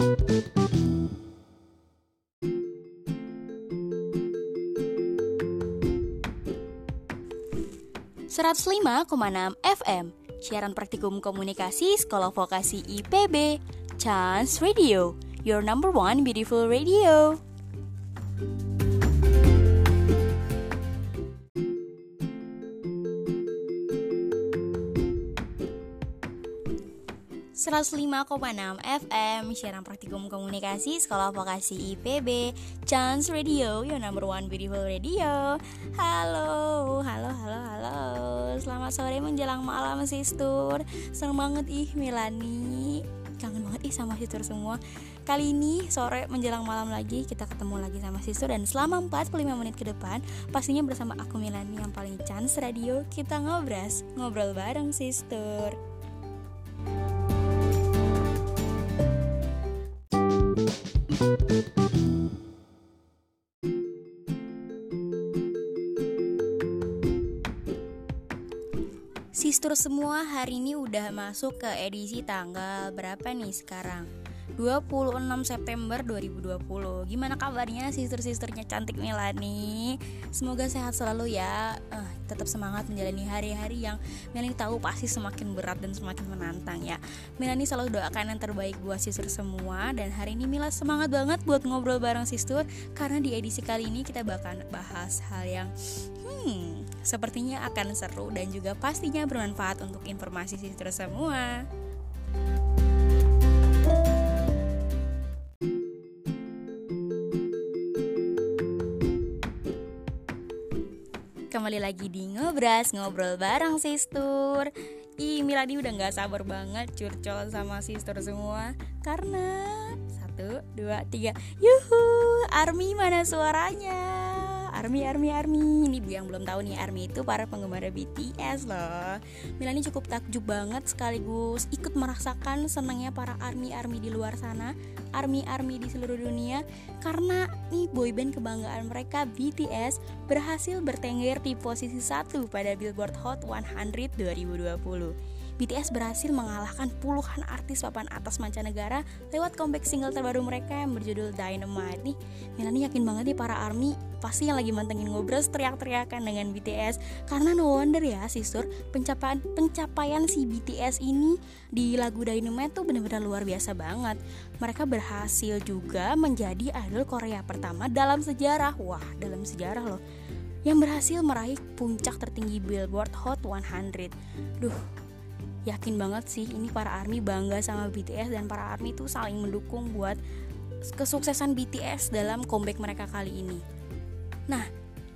105,6 FM Siaran Praktikum Komunikasi Sekolah Vokasi IPB Chance Radio Your number one beautiful radio 105,6 FM Siaran Praktikum Komunikasi Sekolah Vokasi IPB Chance Radio Your number one beautiful radio. Halo, halo, halo, halo. Selamat sore menjelang malam Sistur Seneng banget ih Milani Kangen banget ih sama Sistur semua. Kali ini sore menjelang malam lagi Kita ketemu lagi sama Sistur Dan selama 45 menit ke depan Pastinya bersama aku Milani yang paling Chance Radio Kita ngobras, ngobrol bareng Sistur semua hari ini udah masuk ke edisi tanggal berapa nih sekarang? 26 September 2020 Gimana kabarnya sister-sisternya cantik Melani? Semoga sehat selalu ya. Uh, Tetap semangat menjalani hari-hari yang Melani tahu pasti semakin berat dan semakin menantang ya. Melani selalu doakan yang terbaik buat sister semua. Dan hari ini Mila semangat banget buat ngobrol bareng sister. Karena di edisi kali ini kita bakal bahas hal yang Hmm, sepertinya akan seru dan juga pastinya bermanfaat untuk informasi sister semua. Kembali lagi di Ngobras, ngobrol bareng Sister Ih, Miladi udah gak sabar banget curcol sama Sister semua Karena Satu, dua, tiga Yuhu, Army mana suaranya? Army Army Army. Ini yang belum tahu nih Army itu para penggemar BTS loh. Milani cukup takjub banget sekaligus ikut merasakan senangnya para Army Army di luar sana Army Army di seluruh dunia. Karena nih boyband kebanggaan mereka BTS berhasil bertengger di posisi satu pada Billboard Hot 100 2020 BTS berhasil mengalahkan puluhan artis papan atas mancanegara lewat comeback single terbaru mereka yang berjudul Dynamite nih. Melani yakin banget nih para ARMY pasti yang lagi mantengin ngobras teriak-teriakan dengan BTS karena no wonder ya sister pencapaian pencapaian si BTS ini di lagu Dynamite tuh bener-bener luar biasa banget. Mereka berhasil juga menjadi idol Korea pertama dalam sejarah. Wah, dalam sejarah loh yang berhasil meraih puncak tertinggi Billboard Hot 100. Duh, yakin banget sih ini para army bangga sama BTS dan para army itu saling mendukung buat kesuksesan BTS dalam comeback mereka kali ini. Nah,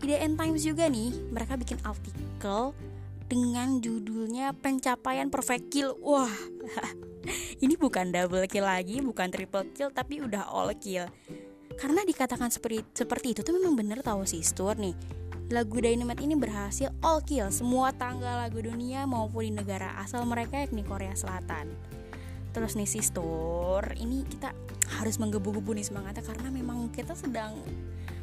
IDN Times juga nih, mereka bikin artikel dengan judulnya pencapaian perfect kill. Wah, ini bukan double kill lagi, bukan triple kill, tapi udah all kill. Karena dikatakan seperti seperti itu tuh memang bener tahu sih Stuart nih Lagu Dynamite ini berhasil all kill semua tanggal lagu dunia maupun di negara asal mereka yakni Korea Selatan. Terus nih Sistur, ini kita harus menggebu-gebu nih semangatnya karena memang kita sedang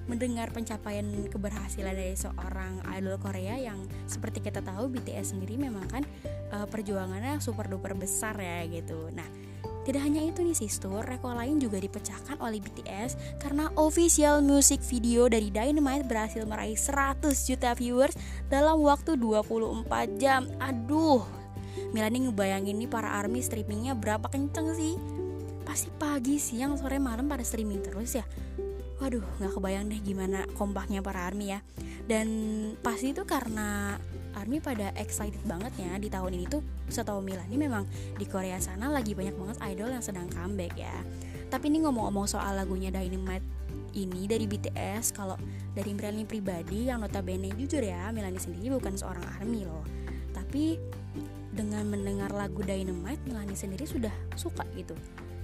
mendengar pencapaian keberhasilan dari seorang idol Korea yang seperti kita tahu BTS sendiri memang kan uh, perjuangannya super duper besar ya gitu. Nah, tidak hanya itu nih sistur, rekor lain juga dipecahkan oleh BTS karena official music video dari Dynamite berhasil meraih 100 juta viewers dalam waktu 24 jam. Aduh, Milani ngebayangin nih para ARMY streamingnya berapa kenceng sih? Pasti pagi, siang, sore, malam pada streaming terus ya. Waduh, nggak kebayang deh gimana kompaknya para ARMY ya. Dan pasti itu karena ARMY pada excited banget ya di tahun ini tuh. Setahu Mila ini memang di Korea sana lagi banyak banget idol yang sedang comeback ya. Tapi ini ngomong-ngomong soal lagunya Dynamite ini dari BTS kalau dari Milani pribadi yang notabene jujur ya Milani sendiri bukan seorang ARMY loh. Tapi dengan mendengar lagu Dynamite Milani sendiri sudah suka gitu.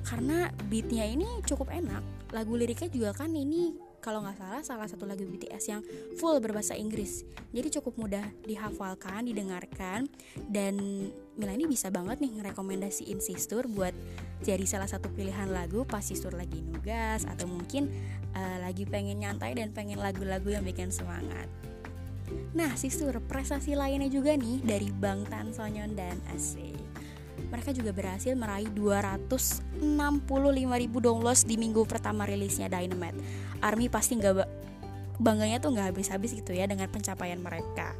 Karena beatnya ini cukup enak lagu liriknya juga kan ini kalau nggak salah salah satu lagu BTS yang full berbahasa Inggris. Jadi cukup mudah dihafalkan didengarkan dan Mila ini bisa banget nih ngerekomendasiin Sistur buat jadi salah satu pilihan lagu pas Sistur lagi nugas atau mungkin uh, lagi pengen nyantai dan pengen lagu-lagu yang bikin semangat. Nah, Sistur, prestasi lainnya juga nih dari Bang Tan Sonyeon dan Asik mereka juga berhasil meraih 265 ribu downloads di minggu pertama rilisnya Dynamite. ARMY pasti nggak bangganya tuh nggak habis-habis gitu ya dengan pencapaian mereka.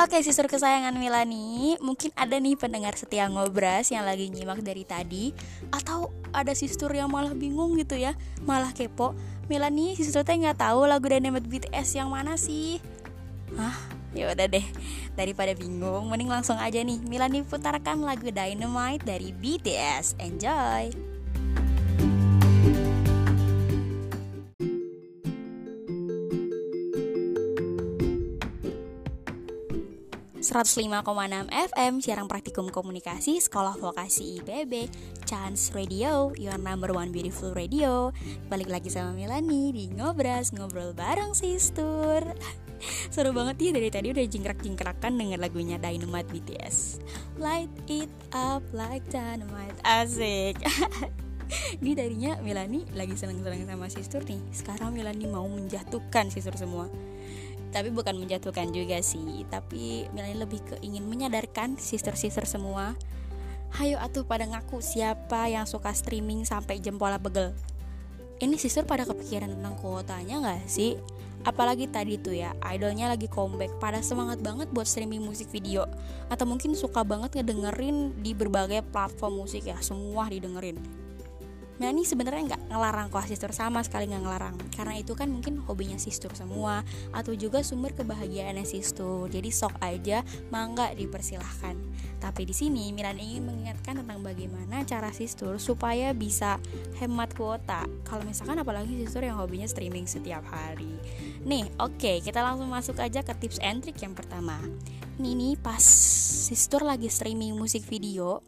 Oke, sisur kesayangan Milani, mungkin ada nih pendengar setia ngobras yang lagi nyimak dari tadi atau ada sister yang malah bingung gitu ya, malah kepo. Milani, sister teh nggak tahu lagu Dynamite BTS yang mana sih? Hah? Ya udah deh, daripada bingung, mending langsung aja nih. Milani putarkan lagu Dynamite dari BTS. Enjoy. 105,6 FM Siaran Praktikum Komunikasi Sekolah Vokasi IPB Chance Radio Your number one beautiful radio. Balik lagi sama Milani Di Ngobras Ngobrol bareng Sistur Seru banget ya dari tadi udah jingkrak-jingkrakan dengan lagunya Dynamite BTS Light it up like dynamite. Asik. Ini darinya Milani lagi seneng-seneng sama Sistur nih. Sekarang Milani mau menjatuhkan Sistur semua tapi bukan menjatuhkan juga sih tapi Melanie lebih ke ingin menyadarkan sister-sister semua. Hayo atuh pada ngaku siapa yang suka streaming sampai jempolnya begel ini sister pada kepikiran tentang kuotanya nggak sih? Apalagi tadi tuh ya idolnya lagi comeback. Pada semangat banget buat streaming musik video. Atau mungkin suka banget ngedengerin di berbagai platform musik ya semua didengerin Nah ini sebenarnya nggak ngelarang kok sister sama sekali nggak ngelarang. Karena itu kan mungkin hobinya sister semua atau juga sumber kebahagiaannya sister. Jadi sok aja mangga dipersilahkan. Tapi di sini Milan ingin mengingatkan tentang bagaimana cara sister supaya bisa hemat kuota. Kalau misalkan apalagi sister yang hobinya streaming setiap hari. Nih oke okay, kita langsung masuk aja ke tips and trick yang pertama. Ini pas sister lagi streaming musik video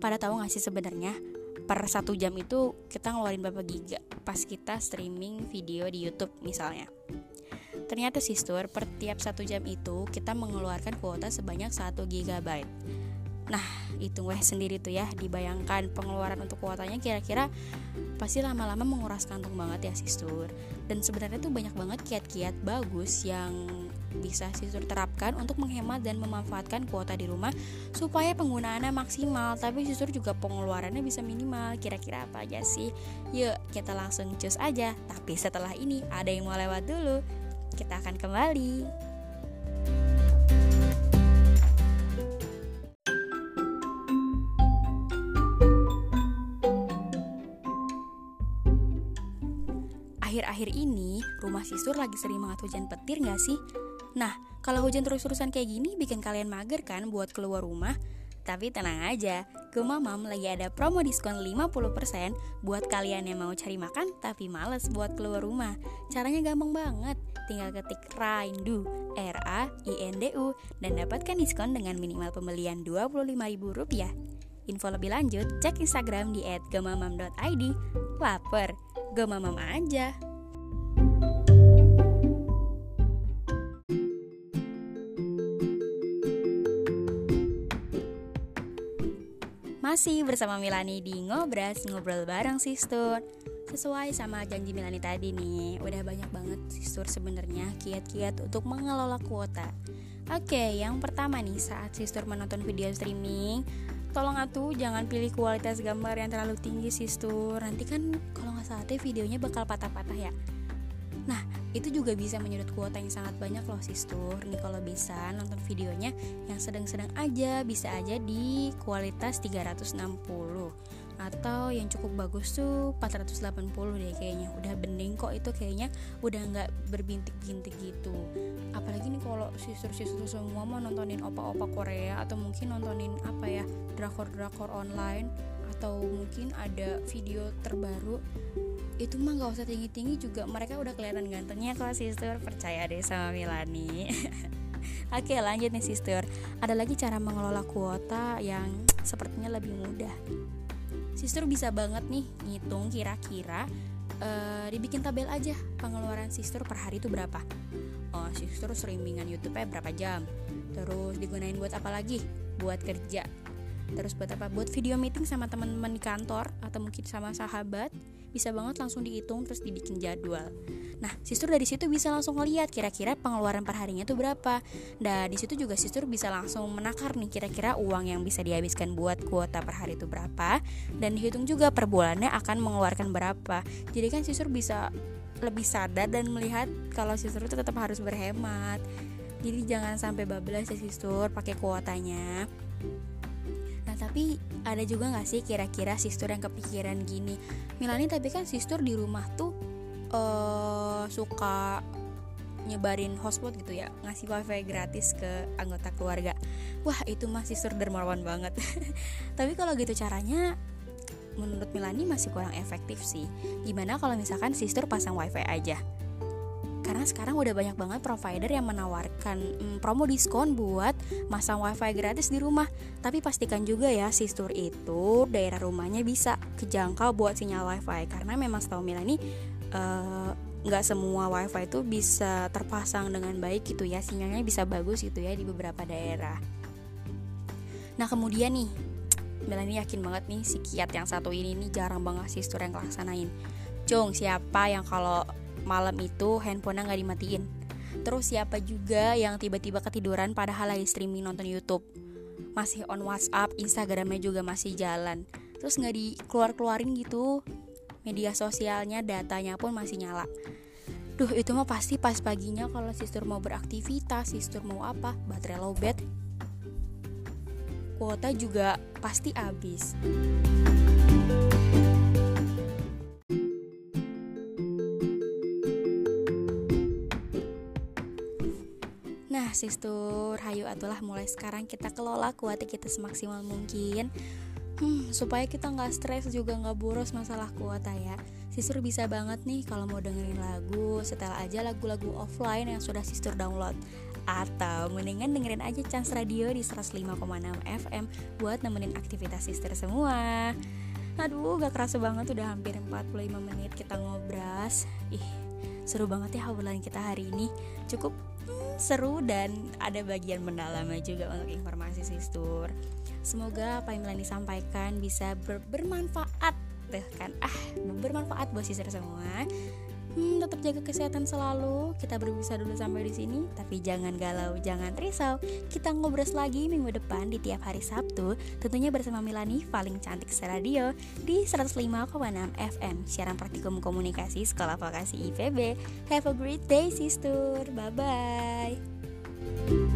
pada tahu nggak sih sebenarnya per satu jam itu kita ngeluarin berapa giga pas kita streaming video di YouTube misalnya. Ternyata sister per tiap satu jam itu kita mengeluarkan kuota sebanyak 1 GB. Nah, itu weh sendiri tuh ya, dibayangkan pengeluaran untuk kuotanya kira-kira pasti lama-lama menguras kantong banget ya sister. Dan sebenarnya tuh banyak banget kiat-kiat bagus yang bisa sisur terapkan untuk menghemat dan memanfaatkan kuota di rumah supaya penggunaannya maksimal tapi sisur juga pengeluarannya bisa minimal. Kira-kira apa aja sih? Yuk kita langsung cus aja. Tapi setelah ini ada yang mau lewat dulu. Kita akan kembali. Akhir-akhir ini, rumah sisur lagi sering banget hujan petir gak sih? Nah, kalau hujan terus-terusan kayak gini bikin kalian mager kan buat keluar rumah? Tapi tenang aja, Gemamam lagi ada promo diskon 50% buat kalian yang mau cari makan tapi males buat keluar rumah. Caranya gampang banget, tinggal ketik Raindu, R A I N D U dan dapatkan diskon dengan minimal pembelian Rp25.000. Info lebih lanjut cek Instagram di @gemamam.id. Laper, gemamam aja. Masih bersama Milani di Ngobras, ngobrol bareng Sistur. Sesuai sama janji Milani tadi nih Udah banyak banget Sistur sebenarnya kiat-kiat untuk mengelola kuota. Oke, yang pertama nih saat Sistur menonton video streaming Tolong atuh jangan pilih kualitas gambar yang terlalu tinggi Sistur. Nanti kan kalau nggak salah videonya bakal patah-patah ya Nah, itu juga bisa menyedot kuota yang sangat banyak loh sistur Nih kalau bisa nonton videonya yang sedang-sedang aja Bisa aja di kualitas 360 Atau yang cukup bagus tuh 480 deh kayaknya. Udah bening kok itu kayaknya. Udah nggak berbintik-bintik gitu. Apalagi nih kalau sistur-sistur semua mau nontonin opa-opa Korea Atau mungkin nontonin apa ya drakor-drakor online Atau mungkin ada video terbaru itu mah gak usah tinggi-tinggi juga mereka udah kelihatan gantengnya kok sister. Percaya deh sama Milani Oke lanjut nih sister. Ada lagi cara mengelola kuota yang sepertinya lebih mudah. Sister bisa banget nih ngitung kira-kira uh, Dibikin tabel aja pengeluaran sister per hari itu berapa. Oh sister streamingan Youtube-nya berapa jam? Terus digunain buat apa lagi? Buat kerja. Terus buat apa? Buat video meeting sama teman-teman di kantor Atau mungkin sama sahabat bisa banget langsung dihitung terus dibikin jadwal. Nah sister dari situ bisa langsung ngeliat kira-kira pengeluaran per harinya tuh berapa. Dan di situ juga sister bisa langsung menakar nih kira-kira uang yang bisa dihabiskan buat kuota per hari itu berapa. Dan dihitung juga per bulannya akan mengeluarkan berapa. Jadi kan sister bisa lebih sadar dan melihat kalau sister itu tetap harus berhemat. Jadi jangan sampai bablas ya sister pakai kuotanya. nah tapi ada juga nggak sih kira-kira sister yang kepikiran gini Milani tapi kan sister di rumah tuh uh, suka nyebarin hotspot gitu ya ngasih wifi gratis ke anggota keluarga wah itu mah sister dermawan banget tapi kalau gitu caranya menurut Milani masih kurang efektif sih. Gimana kalau misalkan sister pasang wifi aja? Karena sekarang udah banyak banget provider yang menawarkan hmm, promo diskon buat masang wifi gratis di rumah. Tapi pastikan juga ya sister itu daerah rumahnya bisa kejangkau buat sinyal wifi. Karena memang setahu Milani uh, nggak semua wifi itu bisa terpasang dengan baik gitu ya sinyalnya bisa bagus gitu ya di beberapa daerah nah kemudian nih Melanie yakin banget nih si kiat yang satu ini nih jarang banget sister yang laksanain Cung siapa yang kalau malam itu handphonenya nggak dimatiin. Terus siapa juga yang tiba-tiba ketiduran padahal lagi streaming nonton YouTube. Masih on WhatsApp, Instagramnya juga masih jalan. Terus nggak dikeluar-keluarin gitu. Media sosialnya, datanya pun masih nyala. Duh itu mah pasti pas paginya kalau sister mau beraktivitas, sister mau apa, baterai lowbat. Kuota juga pasti habis. Nah, Sister, hayu atulah mulai sekarang kita kelola kuota kita semaksimal mungkin. Hmm, supaya kita nggak stres juga nggak boros masalah kuota ya. Sister bisa banget nih kalau mau dengerin lagu, setel aja lagu-lagu offline yang sudah Sister download atau mendingan dengerin aja Chance Radio di 105,6 FM buat nemenin aktivitas sister semua. Aduh, gak kerasa banget udah hampir 45 menit kita ngobras. Ih, seru banget ya obrolan kita hari ini. Cukup hmm, seru dan ada bagian mendalamnya juga untuk informasi sister. Semoga apa yang Melani sampaikan bisa ber bermanfaat deh kan ah bermanfaat buat sister semua hmm, tetap jaga kesehatan selalu. Kita berpisah dulu sampai di sini, tapi jangan galau, jangan risau. Kita ngobrol lagi minggu depan di tiap hari Sabtu, tentunya bersama Milani paling cantik seradio di 105,6 FM. Siaran praktikum komunikasi Sekolah Vokasi IPB. Have a great day, sister. Bye bye.